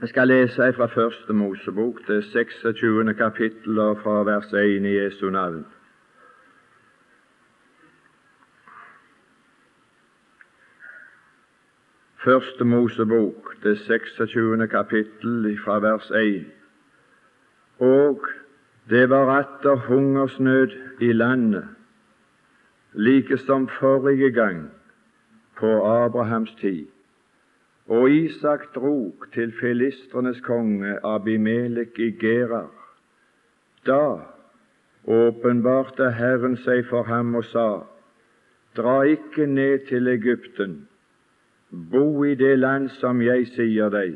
Jeg skal lese fra Første Mosebok, det 26. kapittel, og fra vers 1 i Jesu navn. Første Mosebok, det 26. kapittel, fra vers 1. Og det var atter hungersnød i landet, like som forrige gang, på Abrahams tid. Og Isak drog til filistrenes konge Abimelek i Gerar. Da åpenbarte Herren seg for ham og sa:" Dra ikke ned til Egypten, bo i det land som jeg sier deg.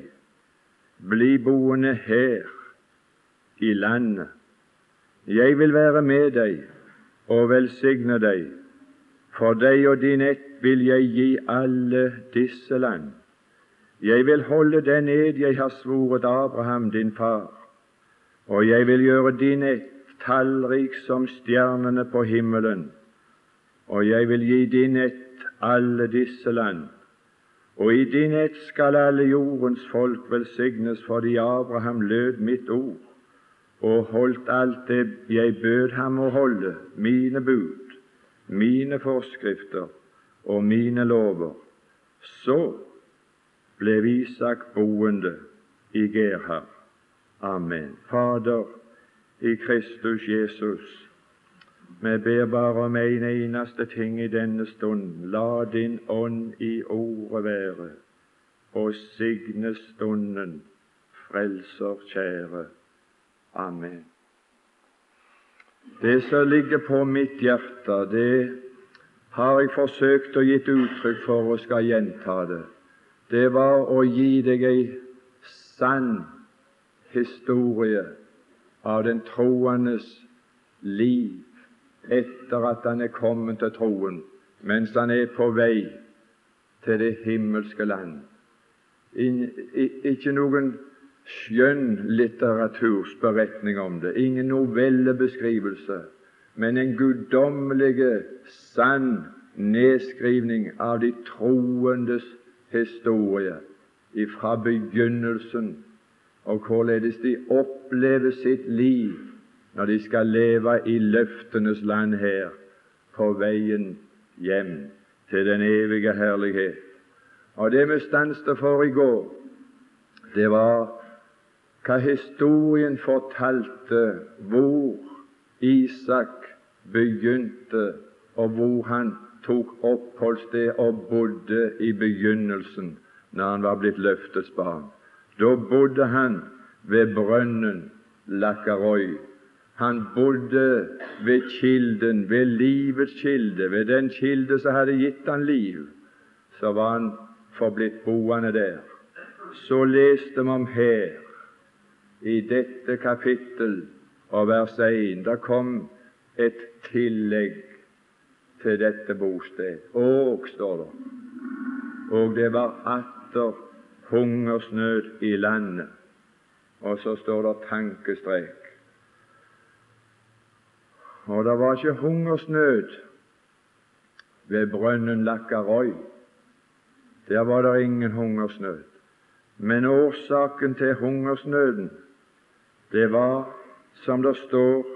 Bli boende her i landet. Jeg vil være med deg og velsigne deg. For deg og din ett vil jeg gi alle disse land. Jeg vil holde den ed jeg har svoret Abraham, din far, og jeg vil gjøre din ett tallrik som stjernene på himmelen, og jeg vil gi din ett alle disse land. Og i din ett skal alle jordens folk velsignes, fordi Abraham lød mitt ord og holdt alt det jeg bød ham å holde, mine bud, mine forskrifter og mine lover. Så ble Isak boende i Gerhard. Amen. Fader, i Kristus Jesus, vi ber bare om en eneste ting i denne stund. La din ånd i ordet være, og signe stunden, Frelser kjære. Amen. Det som ligger på mitt hjerte, det har jeg forsøkt å gitt uttrykk for og skal gjenta det det var å gi deg ei sann historie av den troendes liv etter at han er kommet til troen, mens han er på vei til det himmelske land. Ikke noen skjønn litteratursberetning om det, ingen novellebeskrivelse, men en guddommelig, sann nedskrivning av de troendes historie fra begynnelsen, og hvorledes de opplever sitt liv når de skal leve i løftenes land her, på veien hjem til den evige herlighet. Og det vi stanset for i går, det var hva historien fortalte hvor Isak begynte, og hvor han tok oppholdssted og bodde i begynnelsen, når han var blitt løftets barn. Da bodde han ved brønnen Lakkarøy. Han bodde ved kilden, ved livets kilde, ved den kilde som hadde gitt han liv. Så var han forblitt boende der. Så leste vi om her, i dette kapittel og vers 1, det kom et tillegg til dette bosted. Og, står det, og det var atter hungersnød i landet. Og så står det tankestrek. Og det var ikke hungersnød ved brønnen Lakkarøy. Der var det ingen hungersnød. Men årsaken til hungersnøden, det var, som det står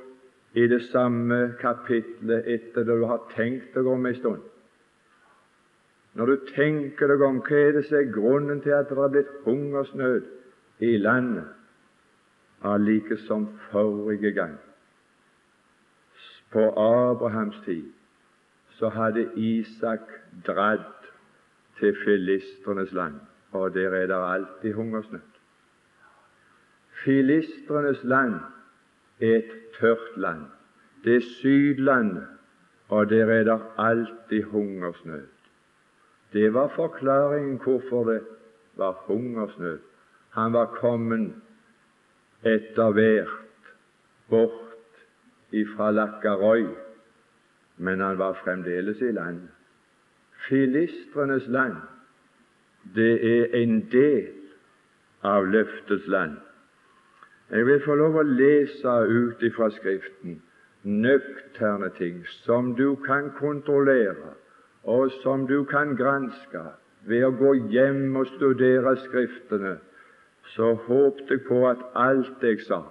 i det samme kapitlet etter det du har tenkt deg om en stund. Når du tenker deg om hva er det som er grunnen til at det har blitt hungersnød i landet, allike som forrige gang. På Abrahams tid så hadde Isak dratt til filistrenes land, og der er det alltid hungersnød. Filistrenes land et tørt land. Det er Sydlandet, og der er det alltid hungersnød. Det var forklaringen hvorfor det var hungersnød. Han var kommet etter hvert bort ifra Lakkarøy, men han var fremdeles i landet. Filistrenes land, det er en del av løftets land. Jeg vil få lov å lese ut ifra Skriften nøkterne ting som du kan kontrollere, og som du kan granske ved å gå hjem og studere Skriftene, så håpte jeg på at alt jeg sa,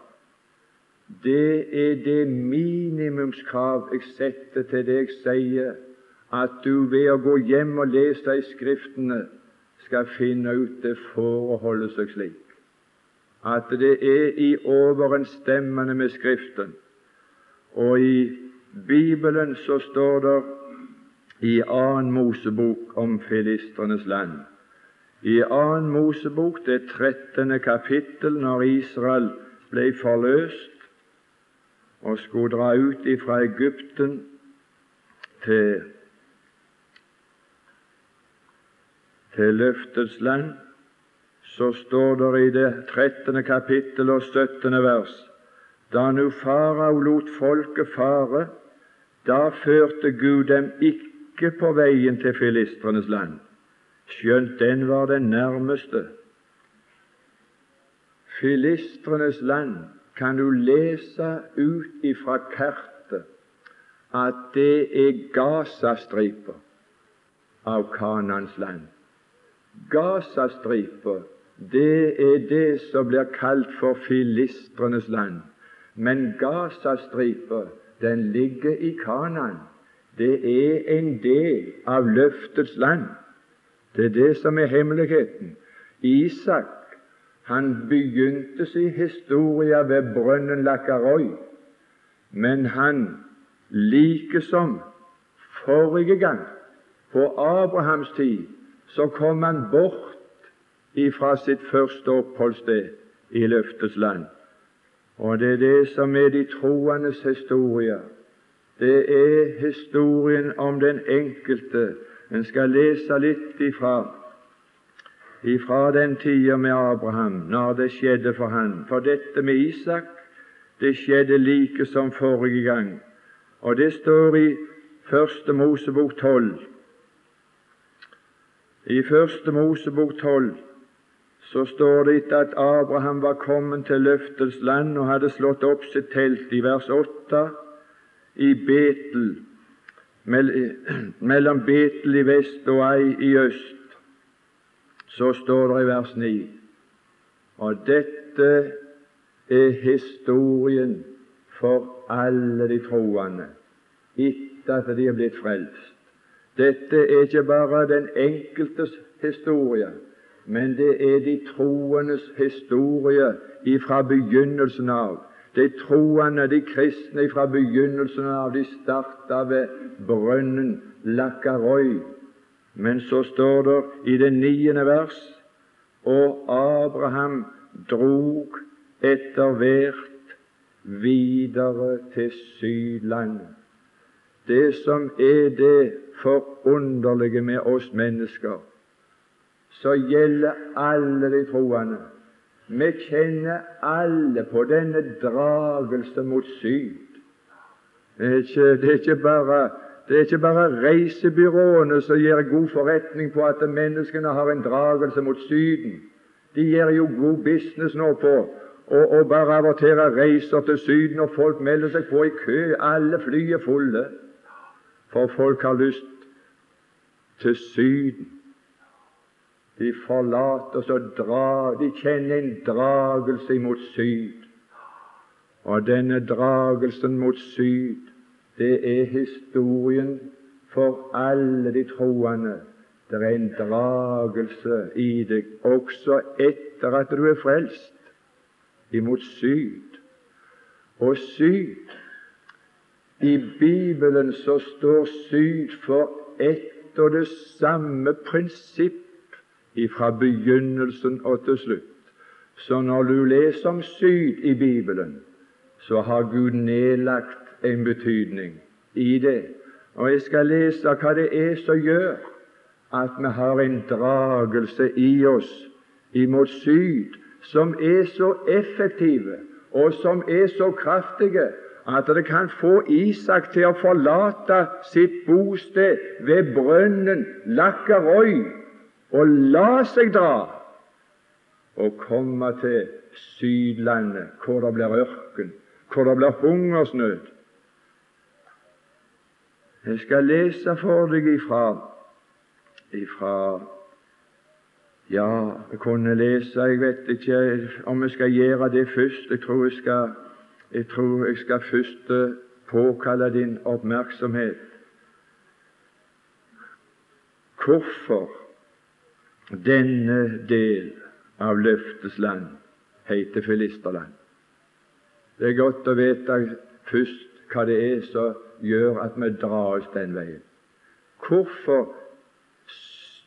det er det minimumskrav jeg setter til det jeg sier, at du ved å gå hjem og lese i Skriftene skal finne ut det forholdet seg slik at det er i overensstemmende med Skriften. Og i Bibelen så står det i annen Mosebok om filistrenes land. I annen Mosebok, det trettende kapittel, når Israel ble forløst og skulle dra ut fra Egypten til, til løftets land, så står det i det trettende kapittel og syttende vers da nu farao lot folket fare, da førte Gud dem ikke på veien til filistrenes land, skjønt den var den nærmeste. Filistrenes land kan du lese ut ifra kartet at det er Gazastripa av Kanans land. Gazastripa, det er det som blir kalt for filistrenes land. Men Gazastripa, den ligger i Kanan. Det er en del av løftets land. Det er det som er hemmeligheten. Isak han begynte sin historie ved brønnen Lakaroi, men han, like som forrige gang, på Abrahams tid, så kom han bort ifra sitt første oppholdssted i løftets land. Og det er det som er de troendes historie. Det er historien om den enkelte. En skal lese litt ifra ifra den tida med Abraham, når det skjedde for han. For dette med Isak, det skjedde like som forrige gang. Og det står i Første Mosebok tolv. I Første Mosebok tolv så står det etter at Abraham var kommet til løftets land og hadde slått opp sitt telt, i vers 8, i Betel, mellom Betel i vest og Ei i øst, så står det i vers 9 og dette er historien for alle de troende etter at de er blitt frelst. Dette er ikke bare den enkeltes historie, men det er de troendes historie ifra begynnelsen av. De troende, de kristne fra begynnelsen av, de starta ved brønnen Lakaroi men så står det i det niende vers og Abraham drog etter hvert videre til Sydlandet. Det som er det forunderlige med oss mennesker, så gjelder alle de troende. Vi kjenner alle på denne dragelse mot syd. Det er ikke, det er ikke bare det er ikke bare reisebyråene som gjør god forretning på at menneskene har en dragelse mot Syden. De gjør jo god business nå på å bare avertere reiser til Syden, og folk melder seg på i kø. Alle fly er fulle, for folk har lyst til Syden. De forlater og drar De kjenner en dragelse mot syd. Og denne dragelsen mot syd det er historien for alle de troende. Det er en dragelse i deg også etter at du er frelst, imot syd. Og syd I Bibelen så står syd for ett og det samme prinsipp fra begynnelsen og til slutt. Så når du leser om syd i Bibelen, så har Gud nedlagt en betydning i det. Og jeg skal lese hva det er som gjør at vi har en dragelse i oss imot syd, som er så effektive og som er så kraftige at det kan få Isak til å forlate sitt bosted ved brønnen Lakkarøy og la seg dra og komme til Sydlandet, hvor det blir ørken, hvor det blir hungersnød, jeg skal lese for deg ifra, ifra Ja, jeg kunne lese Jeg vet ikke om jeg skal gjøre det først. Jeg tror jeg skal, jeg tror jeg skal først eh, påkalle din oppmerksomhet. Hvorfor denne del av løftets land heter Filisterland? Det er godt å vite først hva det er som gjør at vi drar oss den veien. Hvorfor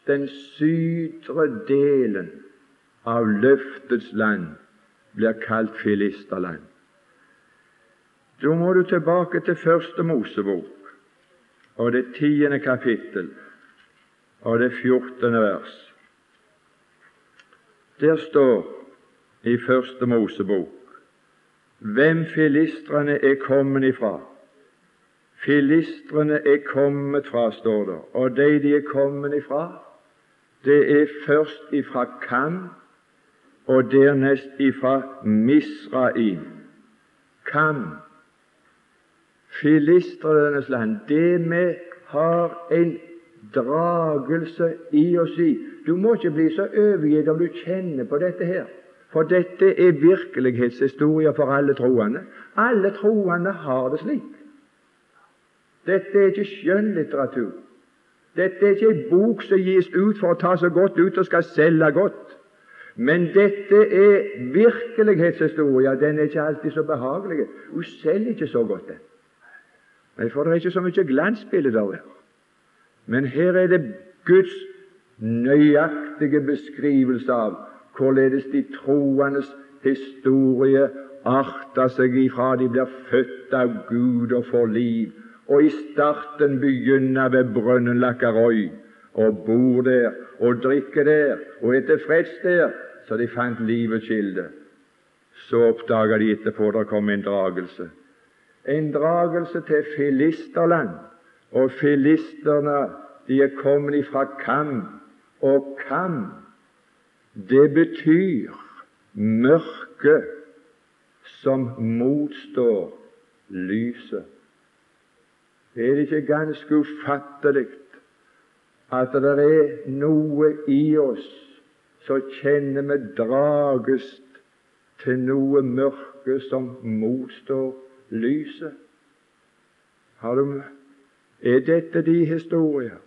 den sydre delen av løftets land blir kalt Filisterland. Da må du tilbake til Første Mosebok og det tiende kapittel og det fjortende vers. Der står i Første Mosebok hvem filistrene er kommet ifra. Filistrene er kommet fra, står det, og de de er kommet ifra, det er først ifra Kam og dernest ifra Misraim. Kam, filistrenes land. Det vi har en dragelse i oss i. Du må ikke bli så overgitt om du kjenner på dette her. For dette er virkelighetshistorie for alle troende. Alle troende har det slik. Dette er ikke skjønnlitteratur. Dette er ikke en bok som gis ut for å ta så godt ut og skal selge godt. Men dette er virkelighetshistorie. Den er ikke alltid så behagelig. Hun selger ikke så godt, den. Nei, for det er ikke så mye glansbilder der. Men her er det Guds nøyaktige beskrivelse av hvorledes de troendes historie arter seg ifra de blir født av Gud og får liv, og i starten begynner ved brønnen Lakkarøy og bor der og drikker der og er tilfreds der, så de fant livets kilde. Så oppdaga de etterpå det kom en dragelse. En dragelse til filisterland. Og filisterne de er kommet ifra Kam. Og kan, det betyr mørke som motstår lyset. Er det ikke ganske ufattelig at det er noe i oss som kjenner vi dragest til noe mørke som motstår lyset? Har Du, er dette de historier?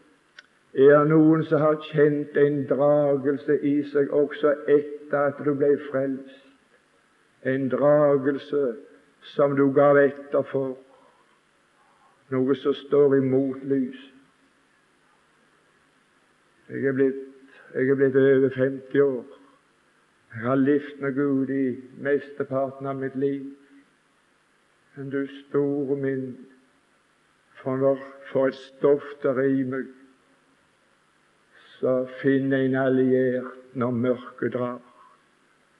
Er det noen som har kjent en dragelse i seg også etter at du ble frelst? En dragelse som du gav etter for, noe som står imot lys. Jeg er blitt, jeg er blitt over 50 år. Jeg har levd med Gud i mesteparten av mitt liv. Men du store min, for, for et stoff der i meg, så finner en alliert når mørket drar,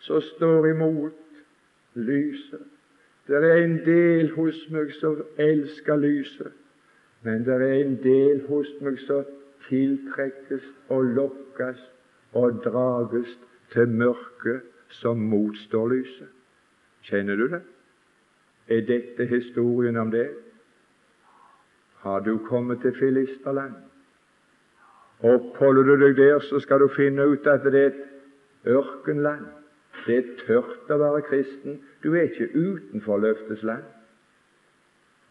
så står imot lyset. Det er en del hos meg som elsker lyset, men det er en del hos meg som tiltrekkes og lokkes og drages til mørket som motstår lyset. Kjenner du det? Er dette historien om det? Har du kommet til Filisterland? Oppholder du deg der, så skal du finne ut at det er et ørkenland. Det er tørt å være kristen. Du er ikke utenfor løftets land.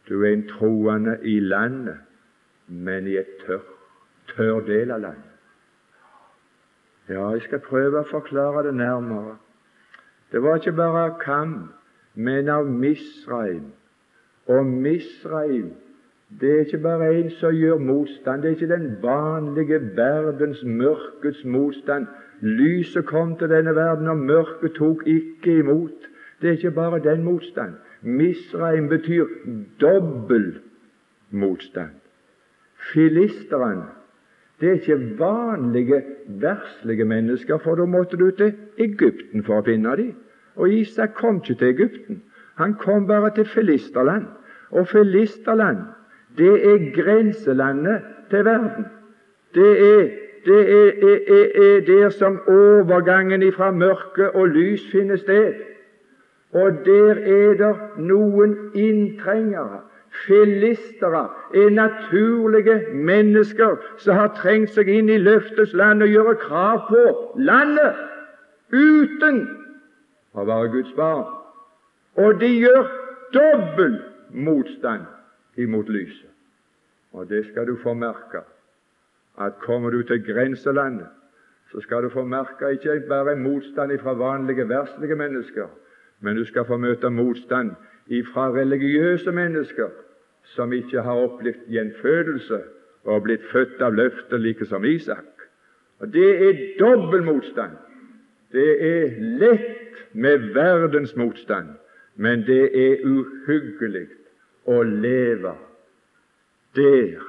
Du er en troende i landet, men i et tør, tørr del av landet. Ja, jeg skal prøve å forklare det nærmere. Det var ikke bare av Kam, men av Misraim. Og Misraim det er ikke bare en som gjør motstand. Det er ikke den vanlige verdens mørkets motstand. Lyset kom til denne verden, og mørket tok ikke imot. Det er ikke bare den motstand. Misraim betyr dobbel motstand. Filisteren det er ikke vanlige, verslige mennesker, for da måtte du til Egypten for å finne dem. Og Isak kom ikke til Egypten. Han kom bare til Filisterland. Og Filisterland, det er grenselandet til verden. Det er det er, er, er, der som overgangen fra mørke og lys finner sted. Og der er det noen inntrengere Filistere er naturlige mennesker som har trengt seg inn i løftets land og gjøre krav på landet uten å være Guds barn. Og de gjør dobbel motstand imot lyset. Og det skal du få merke, at kommer du til grenselandet, så skal du få merke ikke bare motstand fra vanlige, verslige mennesker, men du skal få møte motstand fra religiøse mennesker som ikke har opplevd gjenfødelse og blitt født av løfter, like som Isak. Og Det er dobbel motstand. Det er lett med verdens motstand, men det er uhyggelig å leve der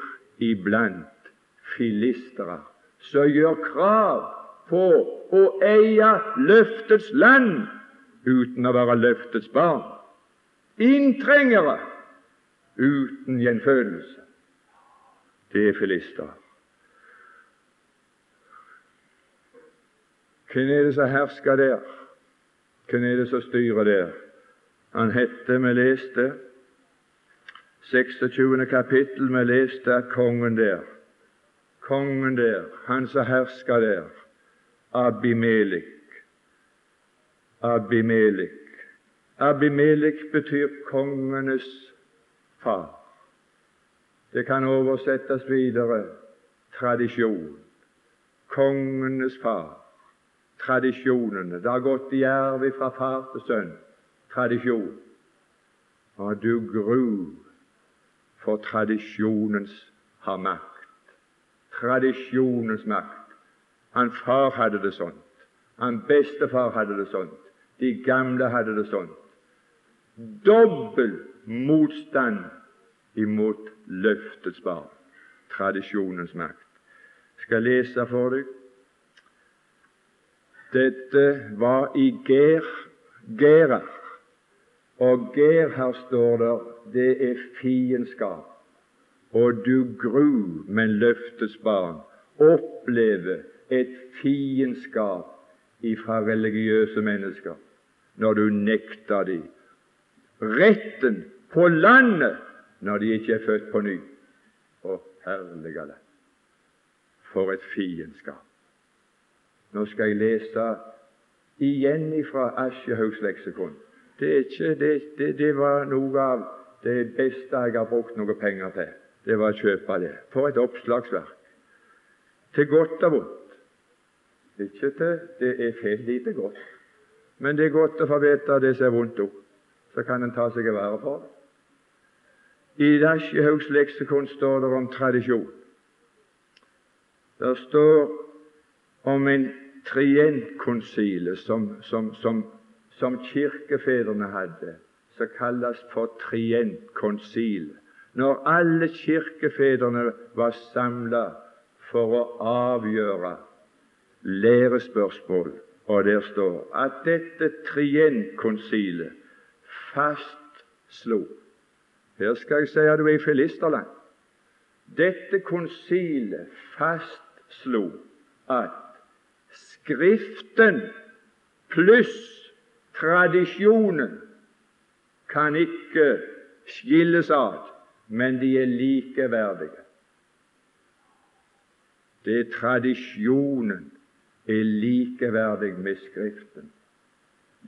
iblant filistere som gjør krav på å eie løftets land uten å være løftets barn. Inntrengere uten gjenfødelse. Det er filistere. Hvem er det som hersker der? Hvem er det som styrer der? Han hette, vi leste, 26. kapittel, vi leste at kongen der, kongen der, han som herska der, Abimelik. Abimelik. Abimelik betyr kongenes far. Det kan oversettes videre tradisjon. Kongenes far. Tradisjonene. Det har gått i arv fra far til sønn. Tradisjon. Og du gru for tradisjonens har makt. Tradisjonens makt. Han far hadde det sånt. Han bestefar hadde det sånt. De gamle hadde det sånt. Dobbel motstand imot løftets barn, tradisjonens makt. Jeg skal lese for deg. Dette var i Ger, Gerar, og Gerhar står der, det er fiendskap. Og du gru, men løftes barn opplever et fiendskap ifra religiøse mennesker når du nekter dem retten på landet når de ikke er født på ny. Å, herlige land! For et fiendskap! Nå skal jeg lese igjen fra Aschehougs leksikon. Det, ikke, det, det, det, var noe av det beste jeg har brukt noe penger til. Det var å kjøpe det. For et oppslagsverk! Til godt og vondt. Ikke til det er feil lite godt, men det er godt å få vite det som er vondt òg så kan en ta seg av været for det. I Dasjehaugs leksikon står det om tradisjon. Det står om en trientkonsile som, som, som, som kirkefedrene hadde, som kalles for trientkonsil. Når alle kirkefedrene var samla for å avgjøre lærespørsmål, og der står at dette trientkonsilet fastslo Her skal jeg si at du er i filisterland. Dette konsilet fastslo at Skriften pluss tradisjonen kan ikke skilles ad, men de er likeverdige. Det er tradisjonen er likeverdig med Skriften.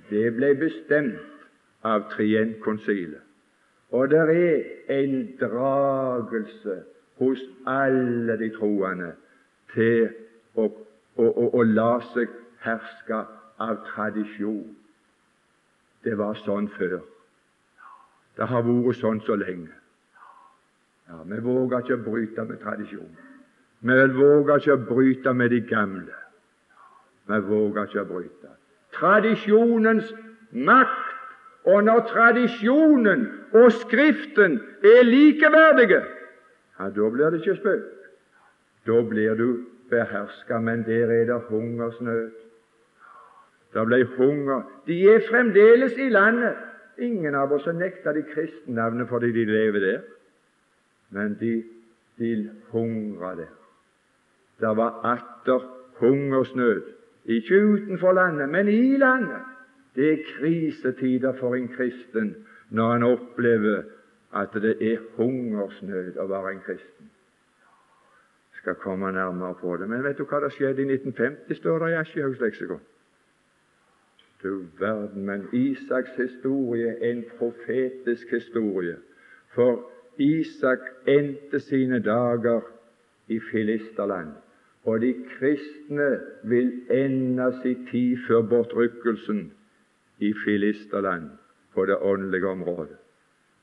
Det ble bestemt av Trientkonsilet. Og det er en dragelse hos alle de troende til å, å, å, å la seg herske av tradisjon. Det var sånn før. Det har vært sånn så lenge. Ja, Vi våger ikke å bryte med tradisjonen. Vi våger ikke å bryte med de gamle. Vi våger ikke å bryte. Tradisjonens makt og når tradisjonen og Skriften er likeverdige, ja, da blir det ikke spøk. Da blir du beherska, men der er det hungersnød. Det ble hunger. De er fremdeles i landet. Ingen av oss har nekta de kristennavnet fordi de lever der, men de, de hungrer der. Det var atter hungersnød, ikke utenfor landet, men i landet. Det er krisetider for en kristen når han opplever at det er hungersnød å være en kristen. Jeg skal komme nærmere på det. Men vet du hva det skjedde i 1950, står det i Aschehougs leksikon. Du verden, men Isaks historie er en profetisk historie. For Isak endte sine dager i Filisterland, og de kristne vil ende sin tid før bortrykkelsen i Filisterland på det åndelige området.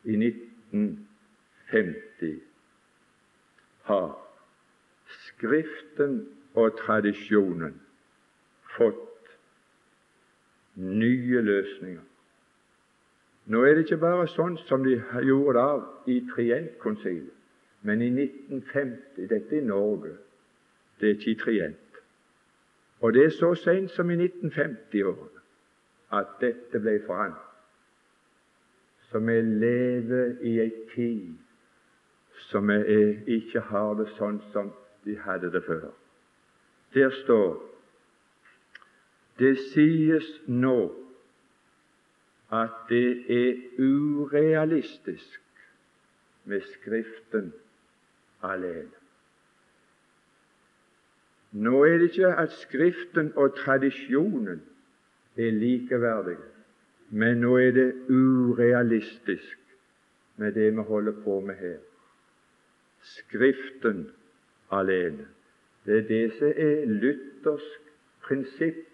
I 1950 har Skriften og tradisjonen fått nye løsninger. Nå er det ikke bare sånn som de gjorde det i Trientkonsilet, men i 1950 Dette er Norge, det er ikke i Trient. Og det er så sent som i 1950-årene at dette ble forandret. Så vi lever i ei tid som vi ikke har det sånn som de hadde det før. Der står det sies nå at det er urealistisk med Skriften alene. Nå er det ikke at Skriften og tradisjonen er likeverdige, men nå er det urealistisk med det vi holder på med her. Skriften alene. Det er det som er luthersk prinsipp.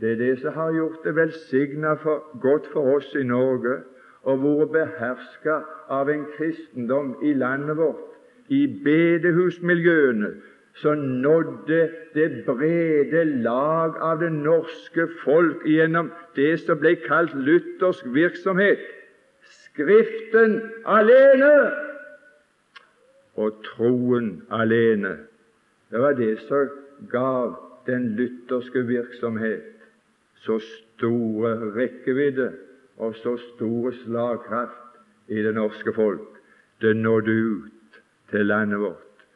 Det er det som har gjort det velsigna godt for oss i Norge og vært beherska av en kristendom i landet vårt, i bedehusmiljøene, som nådde det brede lag av det norske folk gjennom det som ble kalt luthersk virksomhet. Skriften alene og troen alene. Det var det som gav den lutherske virksomhet så store rekkevidde og så store slagkraft i det norske folk. Det nådde ut til landet vårt.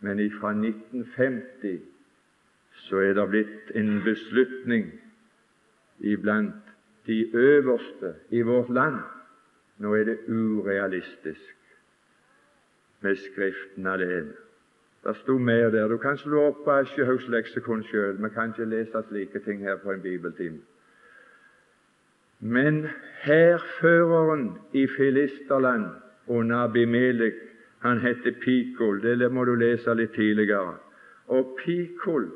Men fra 1950 så er det blitt en beslutning iblant de øverste i vårt land. Nå er det urealistisk med Skriften alene. Det sto mer der. Du kan slå opp på Aschehougs leksikon sjøl. Vi kan ikke lese slike ting her på en bibeltime. Men hærføreren i Filisterland under Abimelek han heter Pikol. Det må du lese litt tidligere. Og Pikol,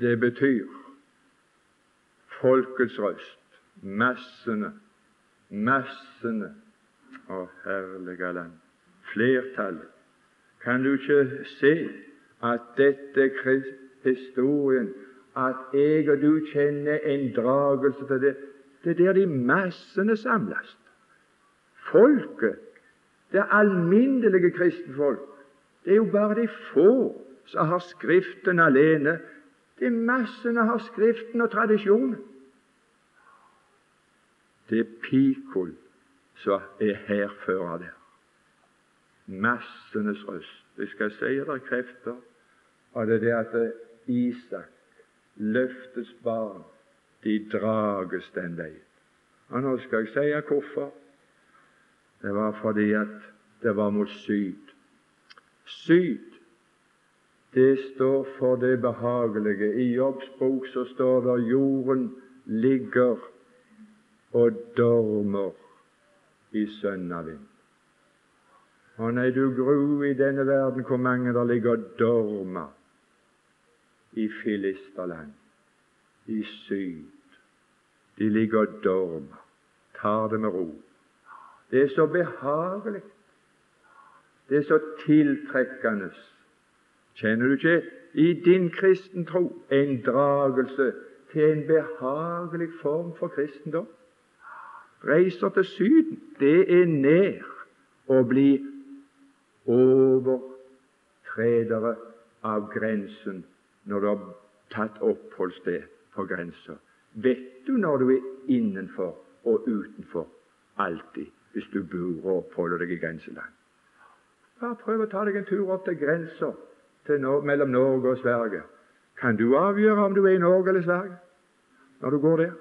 det betyr folkets røst. Massene. Massene. Å, herlige land. Flertallet. Kan du ikke se at dette er historien, at jeg og du kjenner en dragelse til det? Det er der de massene samles. Folket det alminnelige kristenfolk. Det er jo bare de få som har Skriften alene. Er massene har Skriften og tradisjonen. Det er Pikol som er hærfører der. Massenes røst. Jeg skal si dere krefter av det der at Isak, løftets barn, de drages den veien. Og nå skal jeg si hvorfor. Det var fordi at det var mot syd. Syd, det står for det behagelige. I Jobbs bok så står det jorden ligger og dormer i sønnavind. Og nei, du gru i denne verden hvor mange der ligger og dormer i Filisterland, i syd. De ligger og dormer. Tar det med ro. Det er så behagelig. Det er så tiltrekkende. Kjenner du ikke i din kristen tro en dragelse til en behagelig form for kristendom? Reiser til Syden, det er ned å bli overtredere av grensen når du har tatt oppholdssted på grensa. Vet du når du er innenfor og utenfor? Alltid hvis du bor og oppholder deg i grenseland. Bare prøv å ta deg en tur opp til grensa mellom Norge og Sverige. Kan du avgjøre om du er i Norge eller Sverige når du går der?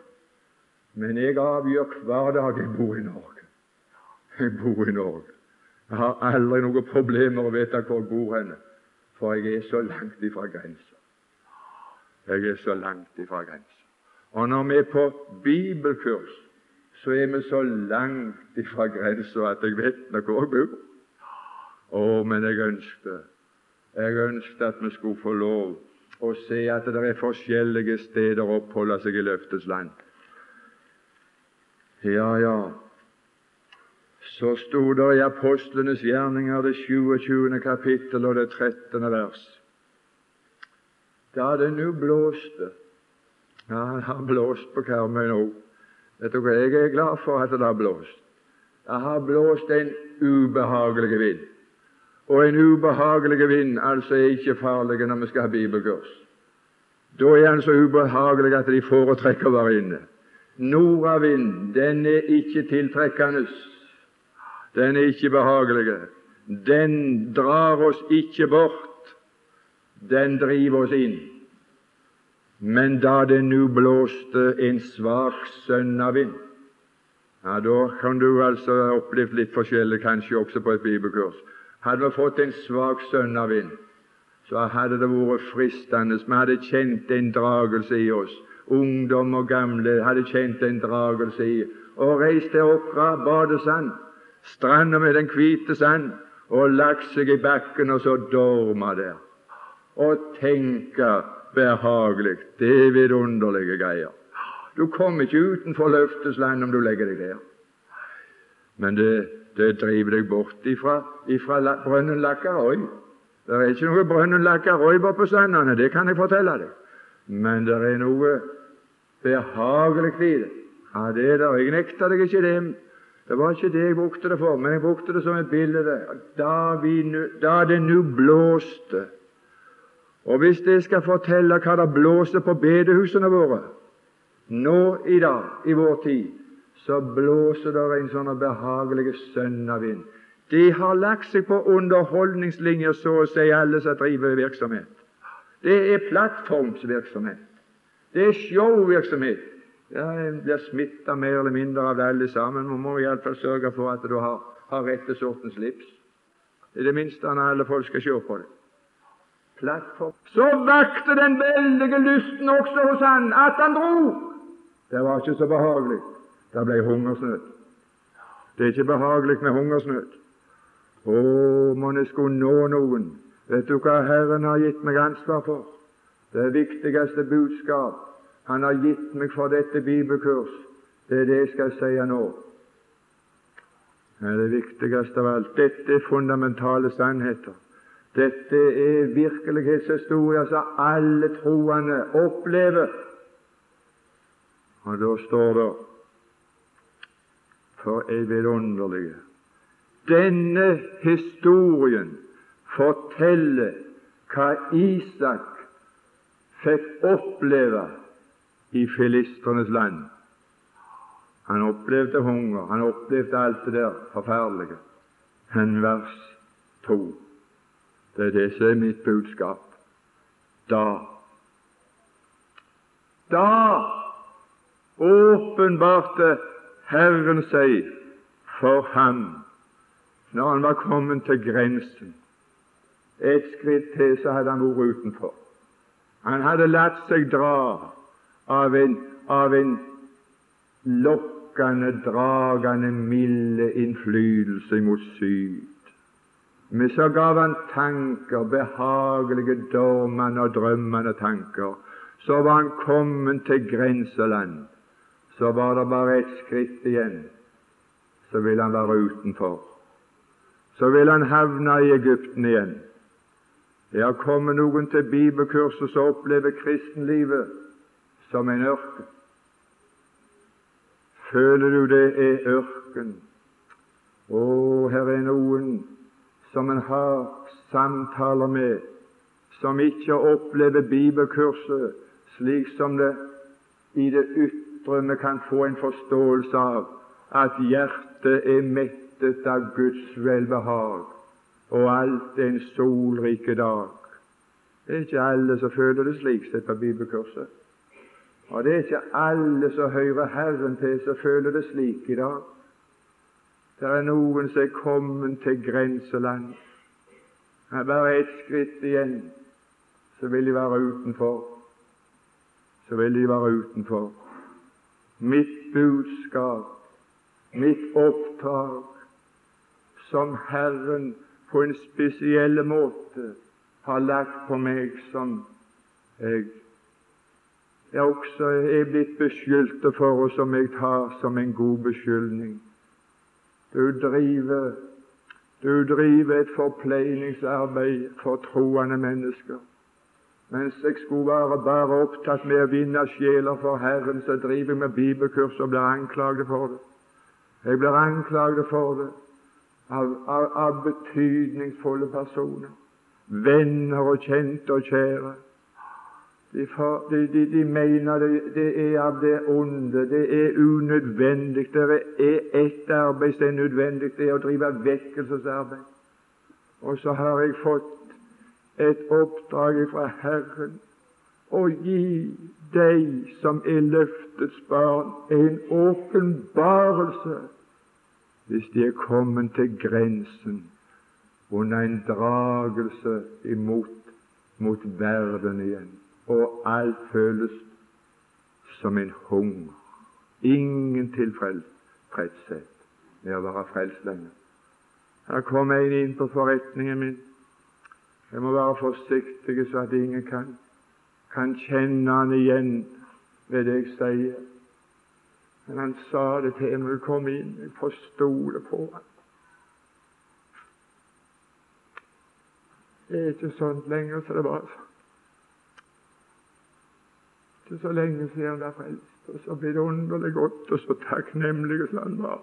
Men jeg avgjør hver dag jeg bor i Norge. Jeg bor i Norge. Jeg har aldri noen problemer å vite hvor jeg bor henne, for jeg er så langt ifra grensa. Jeg er så langt ifra grensa. Og når vi er på bibelkurs, så er vi så langt ifra grensa at jeg vet nok hvor jeg bor. Å, men jeg ønsket jeg ønsket at vi skulle få lov å se at det er forskjellige steder å oppholde seg i løftets land. Ja, ja, så sto det i Apostlenes gjerninger, det 27. kapittel og det 13. vers. Da det nu blåste Ja, det har blåst på Karmøy nå. Vet hva, Jeg er glad for at det har blåst. Det har blåst en ubehagelig vind. Og en ubehagelig vind altså er ikke farlig når vi skal ha bibelkurs. Da er den så ubehagelig at de foretrekker å være inne. Nordavind, den er ikke tiltrekkende. Den er ikke behagelig. Den drar oss ikke bort. Den driver oss inn. Men da det nu blåste en svak sønnavind ja, Da kan du altså ha opplevd litt forskjellig, kanskje også på et bibelkurs. Hadde vi fått en svak sønnavind, så hadde det vært fristende. Vi hadde kjent en dragelse i oss. Ungdom og gamle hadde kjent en dragelse i og reist til Åkra badesand stranda med den hvite sand, og lagt seg i bakken og så dorma der. Og tenke behagelig. Det er vidunderlige greier. Du kommer ikke utenfor løftets land om du legger deg der. Men det, det driver deg bort ifra, ifra brønnen Lakkarøy. Det er ikke noe brønnen Lakkarøy på sandene, det kan jeg fortelle deg. Men det er noe behagelig i det. Ja, det er det. Jeg nekter deg ikke det. Det var ikke det jeg brukte det for, men jeg brukte det som et bilde. Da, vi, da det nu blåste Og hvis jeg skal fortelle hva det blåser på bedehusene våre nå i dag, i vår tid, så blåser det en sånn behagelig sønnavind. De har lagt seg på underholdningslinjer, så å si, alle som driver virksomhet. Det er plattformsvirksomhet. Det er showvirksomhet. Ja, En blir smitta mer eller mindre av det alle sammen. Man må iallfall sørge for at du har, har rette sorten slips. I det minste når alle folk skal se på det. Plattform. Så vakte den veldige lysten også hos han at han dro. Det var ikke så behagelig. Det ble hungersnød. Det er ikke behagelig med hungersnød. Å, mon jeg skulle nå noen. Vet du hva Herren har gitt meg ansvar for? Det viktigste budskap han har gitt meg for dette bibelkurs. Det er det jeg skal si nå. Det er det viktigste av alt. Dette er fundamentale sannheter. Dette er virkelighetshistorier som alle troende opplever. Og da står det for ei vidunderlige Denne historien forteller hva Isak fikk oppleve i filistrenes land. Han opplevde hunger, han opplevde alt det der forferdelige. Men vers to, det er det som er mitt budskap. Da Da åpenbarte Herren seg for ham når han var kommet til grensen. Et skritt til så hadde han vært utenfor. Han hadde latt seg dra av en, av en lokkende, dragende, milde innflytelse mot syd. Men så gav han tanker, behagelige, dormende og drømmende tanker. Så var han kommet til grenseland. Så var det bare ett skritt igjen, så ville han være utenfor. Så ville han havne i Egypten igjen. Det har kommet noen til bibelkurset som opplever kristenlivet som en ørken. Føler du det er ørken? Å, her er noen som en har samtaler med, som ikke opplever bibelkurset slik som det i det ytre vi kan få en forståelse av at hjertet er mettet av Guds velbehag, og alt er en solrike dag. Det er ikke alle som føler det slik sett på bibelkurset. Og det er ikke alle som hører Herren til, som føler det slik i dag. Det er noen som er kommet til grenseland. Det er bare ett skritt igjen, så vil de være utenfor. Så vil de være utenfor. Mitt budskap, mitt oppdrag, som Herren på en spesiell måte har lagt på meg, som jeg jeg også er blitt beskyldt for, og som jeg tar som en god beskyldning. Du driver, du driver et forpleiningsarbeid for troende mennesker. Mens jeg skulle være bare opptatt med å vinne sjeler for Herren, så driver jeg med bibelkurs og blir anklaget for det. Jeg blir anklaget for det av, av, av betydningsfulle personer, venner og kjente og kjære. De, de, de, de mener det, det, er av det onde, det er unødvendig. Det er ett arbeid som er nødvendig, det er å drive vekkelsesarbeid. Og så har jeg fått et oppdrag fra Herren å gi deg som er løftets barn, en åpenbarelse hvis de er kommet til grensen under en dragelse imot mot verden igjen og alt føles som en hunger. Ingen tilfredshet med å være frelst lenger. Her kom en inn på forretningen min. Jeg må være forsiktig så at ingen kan, kan kjenne han igjen ved det jeg sier. Men han sa det til meg jeg kom inn. Jeg får stole på han. Det er ikke sånt lenger som det var. Ikke så lenge siden han ble frelst. Og så ble det underlig godt og så takknemlig som han var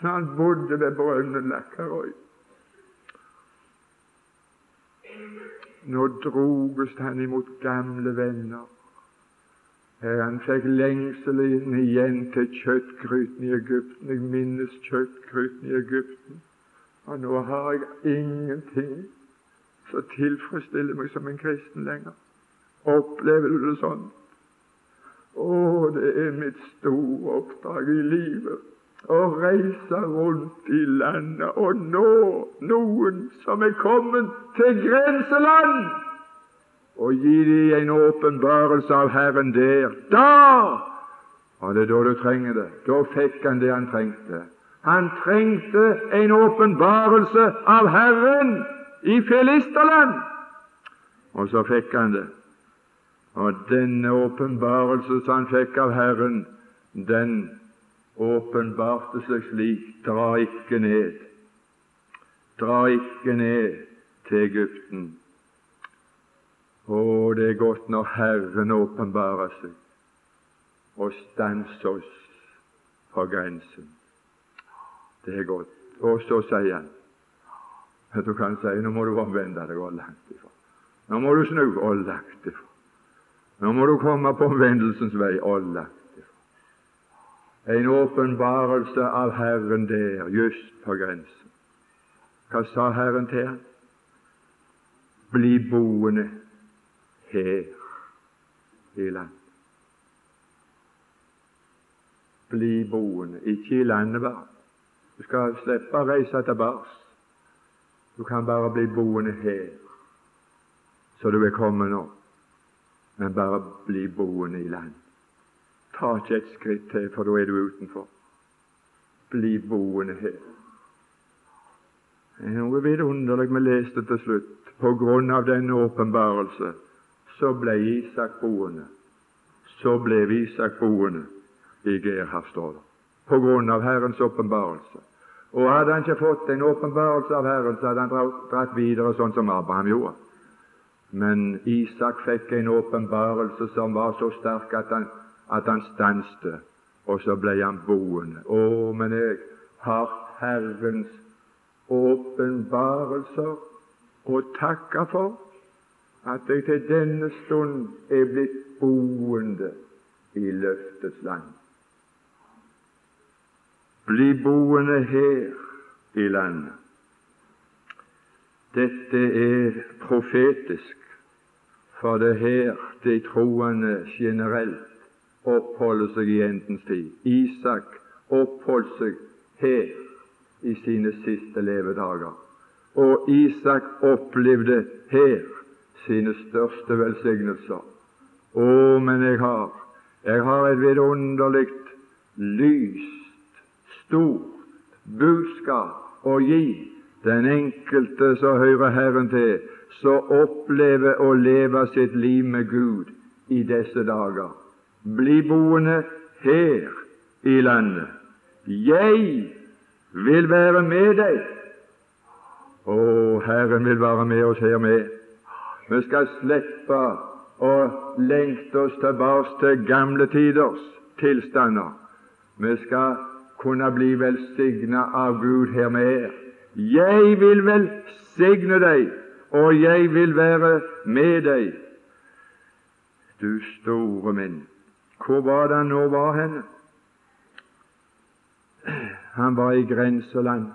Så han bodde ved brønnen Lakkarøy. Nå droges han imot gamle venner. Han fikk lengselen igjen til kjøttgryten i Egypten. Jeg minnes kjøttgryten i Egypten. Og nå har jeg ingenting som tilfredsstiller meg som en kristen lenger. Opplever du det sånn? Å, det er mitt store oppdrag i livet å reise rundt i landet og nå noen som er kommet til grenseland, og gi dem en åpenbarelse av Herren der. Da var det da du trenger det. Da fikk han det han trengte. Han trengte en åpenbarelse av Herren i Filisterland, og så fikk han det. Og denne åpenbarelse som han fikk av Herren, den åpenbarte seg slik dra ikke ned, dra ikke ned til Egypten. Å, det er godt når Herren åpenbarer seg og stanser oss fra grensen. Det er godt. Og så sier han at du kan si nå må du omvende deg og langt ifra. Nå må du snu og langt ifra. Nå må du komme på omvendelsens vei, alle. En åpenbarelse av Herren der, just på grensen. Hva sa Herren til ham? Bli boende her i land. Bli boende, ikke i landet bare. Du skal slippe å reise tilbake. Du kan bare bli boende her, så du er kommet nå men bare bli boende i land. Ta ikke et skritt til, for da er du utenfor. Bli boende her. Det er noe vidunderlig vi leste til slutt. På grunn av denne åpenbarelse så ble Isak boende. Så ble Isak boende i Gerhard, står det. På grunn av Herrens åpenbarelse. Og hadde han ikke fått en åpenbarelse av Herren, så hadde han dratt videre sånn som Abraham gjorde. Men Isak fikk en åpenbarelse som var så sterk at han, han stanste, og så ble han boende. Å, men jeg har Herrens åpenbarelser å takke for, at jeg til denne stund er blitt boende i løftets land. Bli boende her i landet. Dette er profetisk for det er her de troende generelt oppholder seg i endens tid. Isak oppholdt seg her i sine siste levedager. Og Isak opplevde her sine største velsignelser. Å, men jeg har, jeg har et vidunderlig, lyst, stort budskap å gi den enkelte som hører Herren til, som opplever å leve sitt liv med Gud i disse dager. Bli boende her i landet. Jeg vil være med deg. Å, Herren vil være med oss her med. Vi skal slippe å lengte oss tilbake til gamle tiders tilstander. Vi skal kunne bli velsigna av Gud her med. Jeg vil velsigne deg, og jeg vil være med deg. Du store min, hvor var det han nå var henne? Han var i grenseland.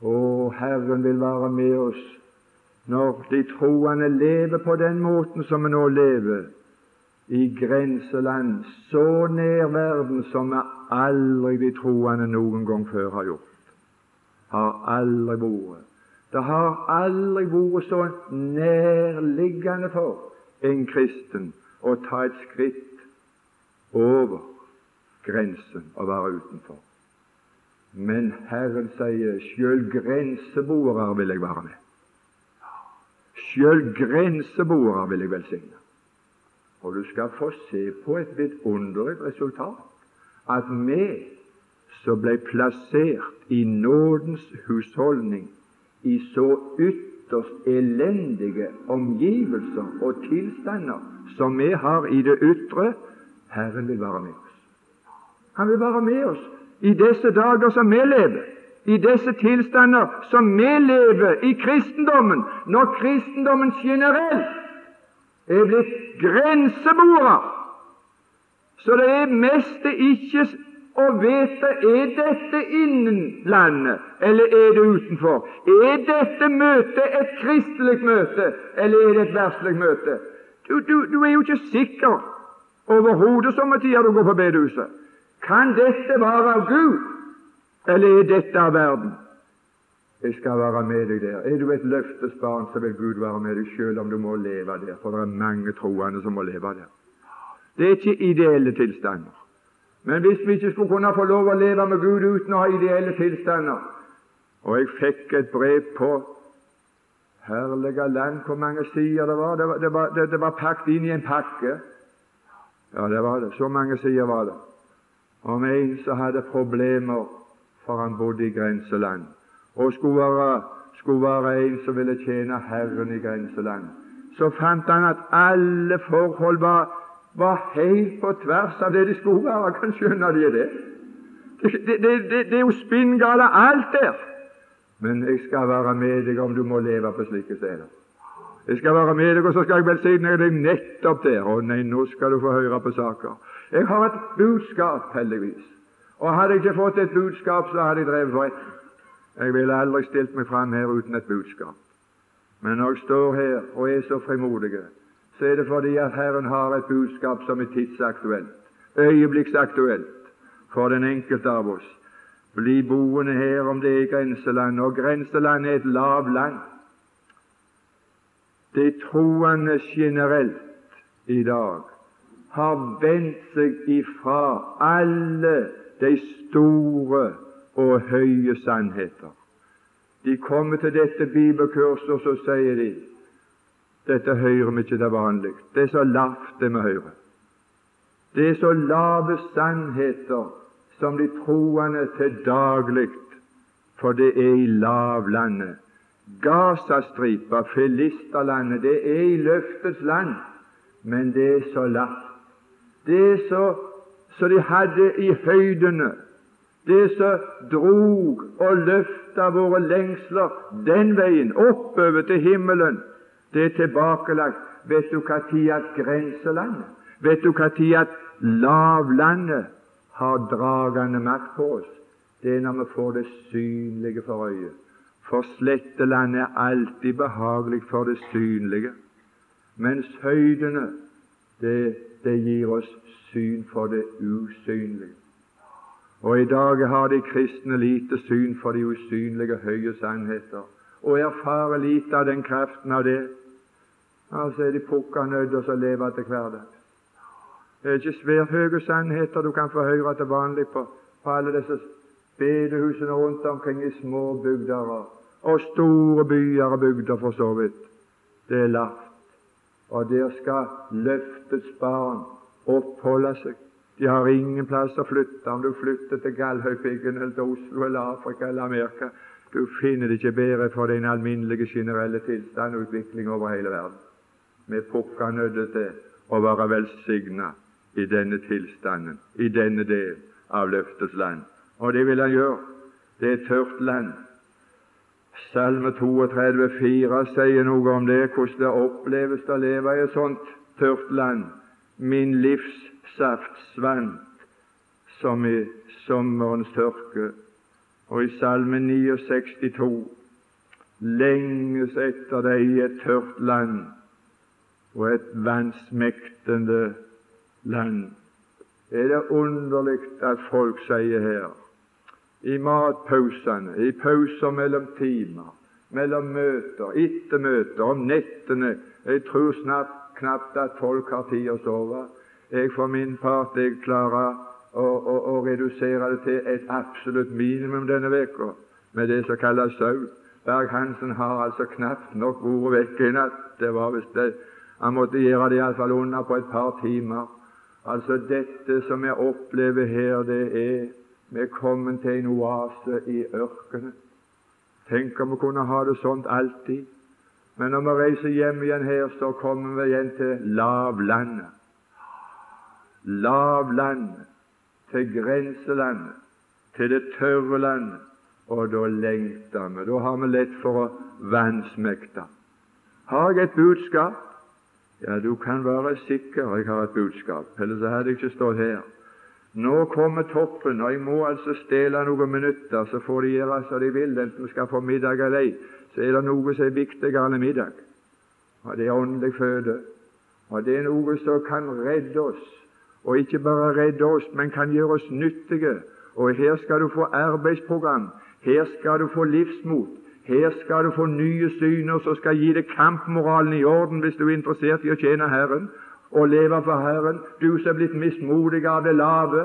Å, Herren vil være med oss når de troende lever på den måten som vi nå lever, i grenseland, så nær verden som vi aldri de troende noen gang før har gjort. Har aldri vært. Det har aldri vært så nærliggende for en kristen å ta et skritt over grensen og være utenfor. Men Herren sier sjøl grenseboere vil jeg være med. Sjøl grenseboere vil jeg velsigne. Og du skal få se på et vidunderlig resultat. At vi som ble plassert i nådens husholdning i så ytterst elendige omgivelser og tilstander som vi har i det ytre, Herren vil være med oss. Han vil være med oss i disse dager som vi lever, i disse tilstander som vi lever i kristendommen, når kristendommen generelt er blitt grenseboere. Så det er mest ikke å vite er dette innen landet, eller er det utenfor. Er dette møtet et kristelig møte, eller er det et verdslig møte? Du, du, du, er jo ikke sikker overhodet somme tider du går på bedehuset. Kan dette være av Gud, eller er dette av verden? Jeg skal være med deg der. Er du et løftesbarn, så vil Gud være med deg selv om du må leve der, for det er mange troende som må leve der. Det er ikke ideelle tilstander. Men hvis vi ikke skulle kunne få lov å leve med Gud uten å ha ideelle tilstander Og jeg fikk et brev på herlige land, hvor mange sider det var. Det var, det var, det, det var pakket inn i en pakke. Ja, det var det. Så mange sider var det om en som hadde problemer, for han bodde i grenseland, og skulle være, skulle være en som ville tjene Herren i grenseland. Så fant han at alle forhold var, var helt på tvers av det de skulle være. Kan skjønne de det? Det, det, det, det er jo spinngale alt der. Men jeg skal være med deg om du må leve på slike steder. Jeg skal være med deg, og så skal jeg velsigne deg nettopp der. Å nei, nå skal du få høre på saker. Jeg har et budskap, heldigvis. Og hadde jeg ikke fått et budskap, så hadde jeg drevet forretten. Jeg ville aldri stilt meg fram her uten et budskap. Men når jeg står her og er så frimodig, så er det fordi at Herren har et budskap som er tidsaktuelt, øyeblikksaktuelt, for den enkelte av oss. Bli boende her om det er grenseland, og grenseland er et lavt land. De troende generelt i dag har vendt seg ifra alle de store og høye sannheter. De kommer til dette bibelkurset, og så sier de dette hører vi ikke til vanlig. Det er så lavt, det vi hører. Det er så lave sannheter som de troende til daglig, for det er i lavlandet. Gazastripa, Filisterlandet, det er i løftets land, men det er så lavt det er så, som de hadde i høydene, det som drog og løfta våre lengsler den veien, oppover til himmelen, det er tilbakelagt. Vet du hva tid at grenselandet, vet du hva tid at lavlandet har dragende makt på oss? Det er når vi får det synlige for øyet. For slettelandet er alltid behagelig for det synlige, mens høydene, det det gir oss syn for det usynlige. Og i dag har de kristne lite syn for de usynlige, høye sannheter, og erfarer lite av den kraften av det. Altså er de pukka nødt til å leve til hverdag. Det er ikke svært høye sannheter du kan få høre til vanlig på, på alle disse bedehusene rundt omkring i små bygder og store byer og bygder, for så vidt. Det er lavt. Og der skal løftets barn oppholde seg. De har ingen plass å flytte. Om du flytter til Galdhøpiggen eller til Oslo eller Afrika eller Amerika, du finner det ikke bedre for den alminnelige, generelle tilstand og utvikling over hele verden. Vi pukker nødt til å være velsigna i denne tilstanden, i denne del av løftets land. Og det vil han gjøre. Det er et tørt land. Salme 32, 4 sier noe om det, hvordan det oppleves å leve i et sånt tørt land. Min livssaft svant som i sommerens tørke. Og i Salme 62 lenges etter deg i et tørt land og et vansmektende land. Er det underlig at folk sier her i matpausene, i pauser mellom timer, mellom møter, etter møter, om nettene. Jeg tror snart, knapt at folk har tid å sove. Jeg for min part jeg klarer å, å, å redusere det til et absolutt minimum denne uka, med det som kalles sau. Berg-Hansen har altså knapt nok vært vekke i natt. Det var visst det. Han måtte gjøre det iallfall under på et par timer. Altså Dette som jeg opplever her, det er vi er kommet til en oase i ørkenen. Tenk om vi kunne ha det sånt alltid. Men når vi reiser hjem igjen her, så kommer vi igjen til lavlandet. Lavlandet, til grenselandet, til det tørre landet. Og da lengter vi. Da har vi lett for å vansmekte. Har jeg et budskap? Ja, du kan være sikker jeg har et budskap, ellers hadde jeg ikke stått her. Nå kommer toppen, og jeg må altså stjele noen minutter, så får de gjøre som de vil, enten vi skal få middag eller ei. Så er det noe som er viktigere enn middag, og det er åndelig føde. Og det er noe som kan redde oss, og ikke bare redde oss, men kan gjøre oss nyttige. Og her skal du få arbeidsprogram, her skal du få livsmot, her skal du få nye syner som skal gi deg kampmoralen i orden hvis du er interessert i å tjene Herren og leve for Herren. Du som er blitt mismodig av det lave.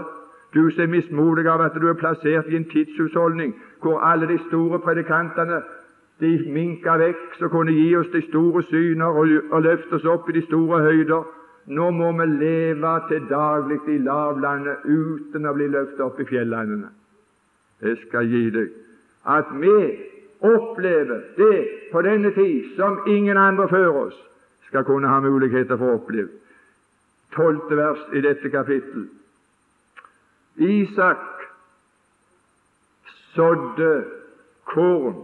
Du som er mismodig av at du er plassert i en tidshusholdning hvor alle de store predikantene de minka vekk, som kunne gi oss de store syner og, løfte oss opp i de store høyder. Nå må vi leve til daglig i lavlandet uten å bli løftet opp i fjellandene. Jeg skal gi deg at vi opplever det på denne tid som ingen andre før oss skal kunne ha muligheter for å oppleve tolvte vers i dette kapittel. Isak sådde korn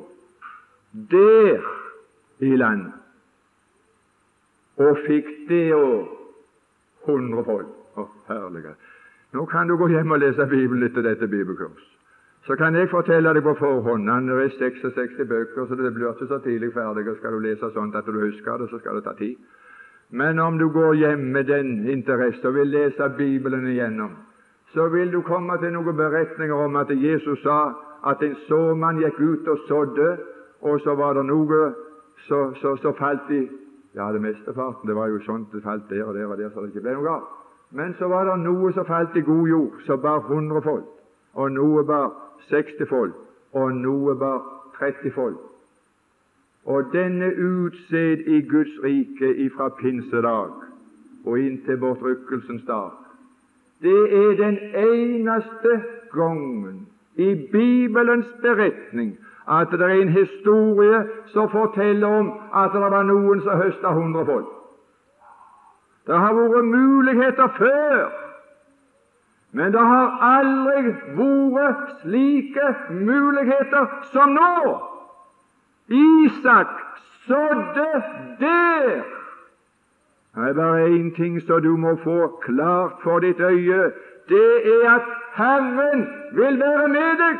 der i landet, og fikk det år hundrefold. Å, herlige. Nå kan du gå hjem og lese Bibelen etter dette bibelkurs. Så kan jeg fortelle deg på forhånd det er 66 bøker, så det blir ikke så tidlig ferdig. og Skal du lese sånt at du husker det, så skal det ta tid. Men om du går hjem med den interesse og vil lese Bibelen igjennom, så vil du komme til noen beretninger om at Jesus sa at en såmann gikk ut og sådde, og så var det noe så, så, så falt i Ja, det mesteparten det var jo sånt det falt der og der og der, så det ikke ble noe galt. Men så var det noe som falt i god jord, som bar hundrefold, og noe bar sekstifold, og noe bar trettifold. Og denne utsed i Guds rike ifra pinsedag og inntil bortrykkelsens dag, det er den eneste gangen i Bibelens beretning at det er en historie som forteller om at det var noen som høsta hundrefold. Det har vært muligheter før, men det har aldri vært slike muligheter som nå. Isak sådde der. Det er bare én ting som du må få klart for ditt øye. Det er at Herren vil være med deg,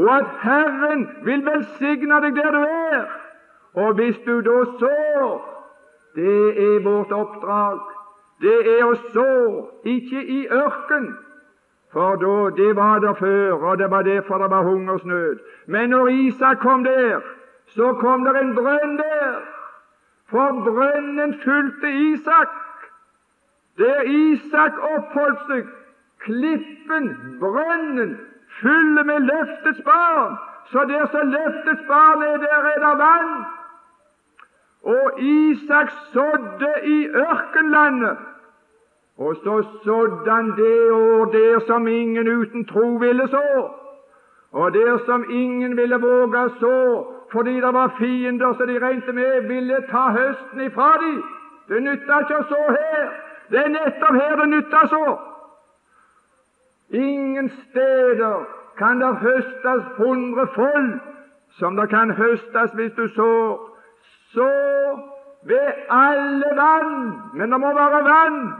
og at Herren vil velsigne deg der du er. Og hvis du da sår Det er vårt oppdrag. Det er å så, ikke i ørken, For da, det var der før, og det var derfor det var hungersnød. Men når Isak kom der, så kom det en brønn der. For brønnen fulgte Isak. Der Isak oppholdt seg, klippen, brønnen, fulle med løftets barn. Så der som løftets barn er, der er det vann. Og Isak sådde i ørkenlandet. Og så sådde han det år der som ingen uten tro ville så, og der som ingen ville våge så, fordi det var fiender som de regnet med ville ta høsten ifra dem. Det nytta ikke å så her. Det er nettopp her det nytter så. Ingen steder kan det høstes hundrefold som det kan høstes hvis du sår. Så ved alle vann, men det må være vann.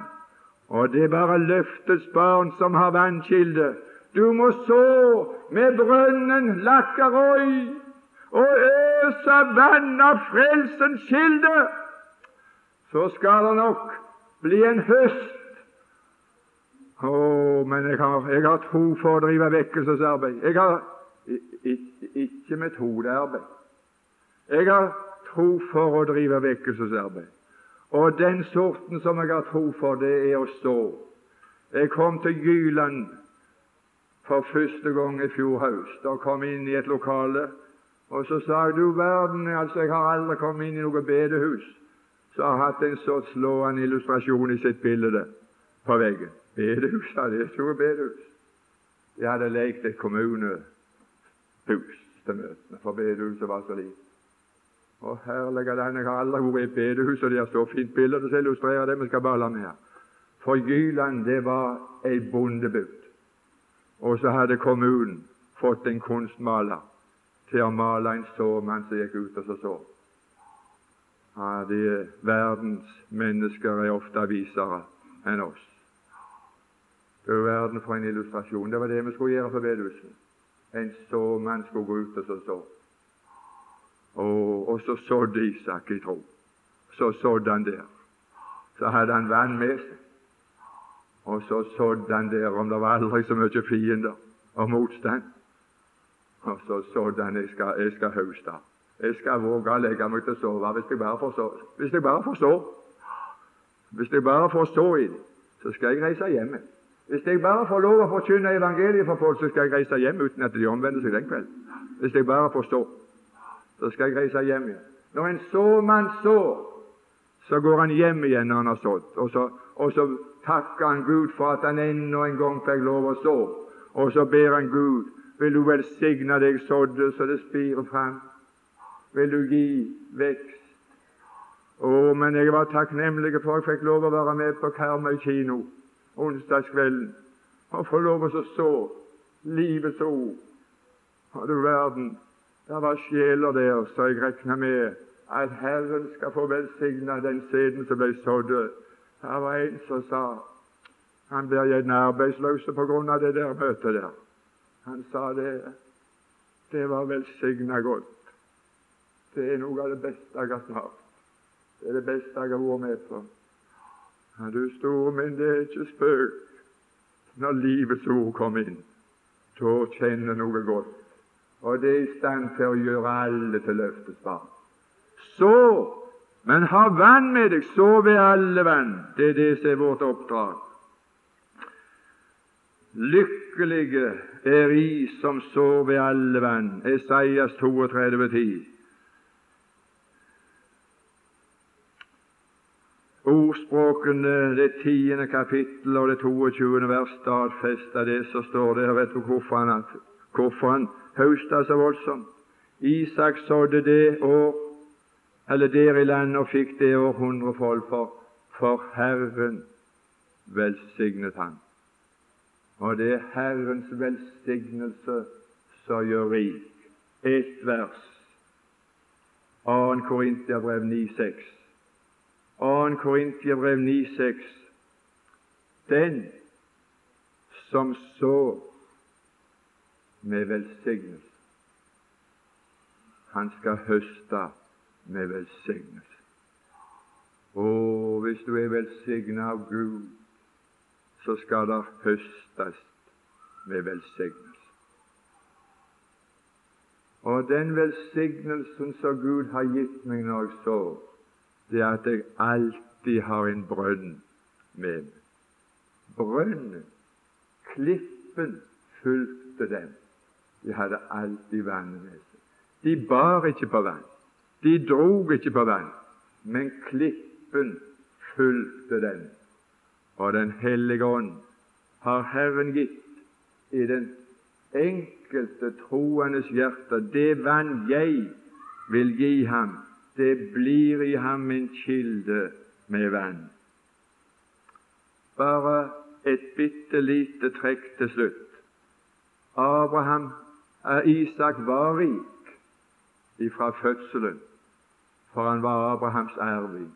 Og det er bare løftets barn som har vannkilde. Du må så med brønnen Lakkarøy og øse vann av frelsens kilde. Så skal det nok bli en høst. Å, men jeg har, jeg har tro for å drive vekkelsesarbeid. Jeg har ikke metodearbeid. Jeg har tro for å drive vekkelsesarbeid. Og den sorten som jeg har tro for, det er å stå. Jeg kom til Gyland for første gang i fjor høst og kom inn i et lokale. Og så sa jeg du verden, altså jeg har aldri kommet inn i noe bedehus som har hatt en så slående illustrasjon i sitt bilde på veggen. Bedehus, hadde er store bedehus. De hadde lekt et kommunehus til møtene, for bedehuset var så lite. Å, herlige land, jeg har aldri vært i et bedehus, og de har så fint bilde å illustrere det. Vi skal bare la med her. For Jyland, det var ei bondebygd. Og så hadde kommunen fått en kunstmaler til å male en sårmann som gikk ut og så så. Ja, de verdens mennesker er ofte visere enn oss. Det var verden for en illustrasjon. Det var det vi skulle gjøre for bedehuset. En såmann skulle gå ut og så så. Og, og så sådde Isak i tro. Så sådde han der. Så hadde han vann med seg. Og så sådde han der om det var aldri så mye fiender og motstand. Og så sådde han jeg skal, jeg skal høste. Jeg skal våge å legge meg til å sove hvis jeg bare får så. Hvis jeg bare får så. Hvis jeg bare får så i det, så skal jeg reise hjem. Hvis jeg bare får lov å forkynne evangeliet for folk, så skal jeg reise hjem uten at de omvender seg den kvelden. Hvis jeg bare får stå så skal jeg reise hjem igjen. Når en såmann sår, så går han hjem igjen når han har sådd, og så, og så takker han Gud for at han ennå en gang fikk lov å så, og så ber han Gud vil du velsigne deg sådde så det spirer fram. Vil du gi vekst? Å, men jeg var takknemlig for at jeg fikk lov å være med på Karmøy kino onsdagskvelden og få lov å så livets ord. Har du verden det var sjeler der, så jeg regner med at Herren skal få velsigna den sæden som ble sådd. Det var en som sa han blir gjerne arbeidsløs av det der møtet der. Han sa det det var velsigna godt. Det er noe av det beste jeg har sagt. Det er det beste jeg har vært med på. Ja, du store min, det er ikke spøk når livets ord kommer inn. Da kjenner noe godt og det er i stand til å gjøre alle til løftets barn. Så, men ha vann med deg, så ved alle vann. Det er det som er vårt oppdrag. Lykkelige er I som sover ved alle vann. Esaias 32, Ordspråkene, det tiende kapittel og det 22. vers, stadfester det som står der. Vet du hvorfor han, hvorfor han høsta så voldsomt. Isak sådde det år, eller der i landet, og fikk det århundrefold, for, for Herren velsignet han. Og det er Herrens velsignelse som gjør rik. Ett vers, 2. Korintiabrev 9,6. 2. Korintiabrev 9,6. Den som så med velsignelse. Han skal høste med velsignelse. Å, hvis du er velsignet av Gud, så skal det høstes med velsignelse. Og den velsignelsen som Gud har gitt meg når jeg sov, det er at jeg alltid har en brønn med meg. Brønnen, klippen, fulgte dem. De hadde alltid vannet med seg. De bar ikke på vann, de drog ikke på vann, men klippen fulgte dem. Og Den hellige ånd har Herren gitt i den enkelte troendes hjerte. Det vann jeg vil gi ham, det blir i ham en kilde med vann. Bare et bitte lite trekk til slutt. Abraham, Isak var rik ifra fødselen, for han var Abrahams arving.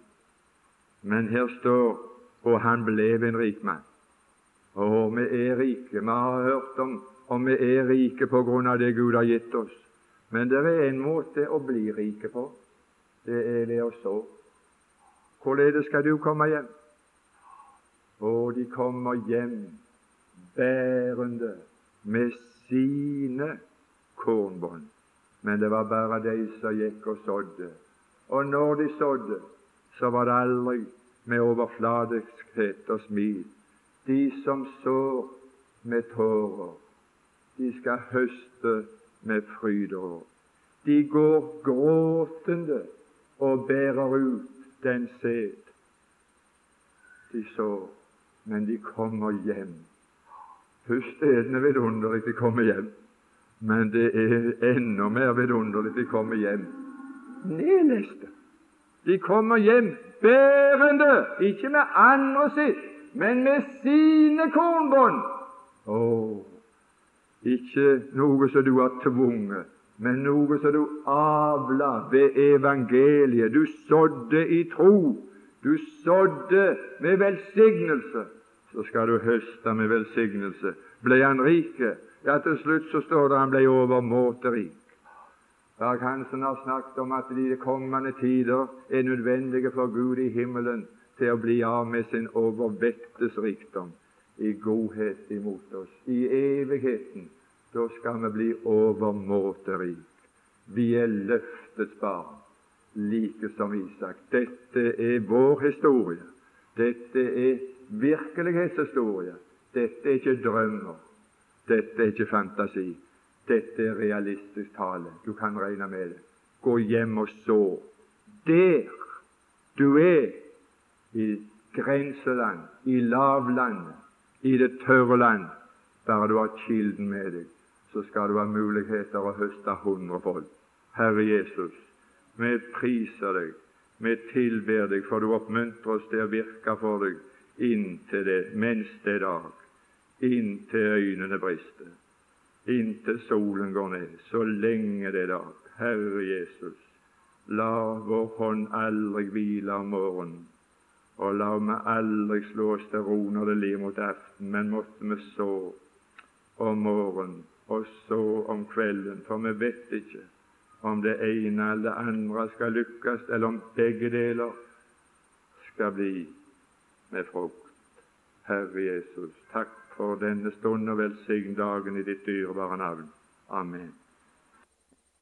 Men her står og han ble en rik mann. Og vi er rike. Vi har hørt om om vi er rike på grunn av det Gud har gitt oss. Men det er en måte å bli rike på. Det er det å så. Hvorledes skal du komme hjem? Og de kommer hjem bærende med sine kornbånd. Men det var bare de som gikk og sådde. Og når de sådde, så var det aldri med overfladiskhet og smil. De som sår med tårer, de skal høste med fryder. De går gråtende og bærer ut den sæd de sår, men de kommer hjem. Først er det vidunderlig de kommer hjem, men det er enda mer vidunderlig de kommer hjem nedleste. De kommer hjem bærende, ikke med andre sitt, men med sine kornbånd. Oh. Ikke noe som du har tvunget, men noe som du avla ved evangeliet. Du sådde i tro. Du sådde med velsignelse. Så skal du høste med velsignelse. Ble han rik? Ja, til slutt så står det han ble overmåte rik. Dag Hansen har snakket om at de kommende tider er nødvendige for Gud i himmelen til å bli av med sin overvettes rikdom i godhet imot oss. I evigheten da skal vi bli overmåte rik. Vi er løftets barn, like som Isak. Dette er vår historie. Dette er virkelighetshistorie. Dette er ikke drømmer. Dette er ikke fantasi. Dette er realistisk tale. Du kan regne med det. Gå hjem og så. Der du er, i grenseland, i lavlandet, i det tørre land, bare du har kilden med deg, så skal du ha muligheter å høste hundrefold. Herre Jesus, vi priser deg, vi tilber deg, for du oppmuntrer oss til å virke for deg inntil det, mens det er dag, inntil øynene brister, inntil solen går ned, så lenge det er dag. Herre Jesus, la vår hånd aldri hvile om morgenen. Og la meg aldri slå oss til ro når det lir mot aften, men måtte vi så om morgenen og så om kvelden, for vi vet ikke om det ene eller det andre skal lykkes, eller om begge deler skal bli med frukt. Herre Jesus, takk for denne stund og velsign dagen i ditt dyrebare navn. Amen.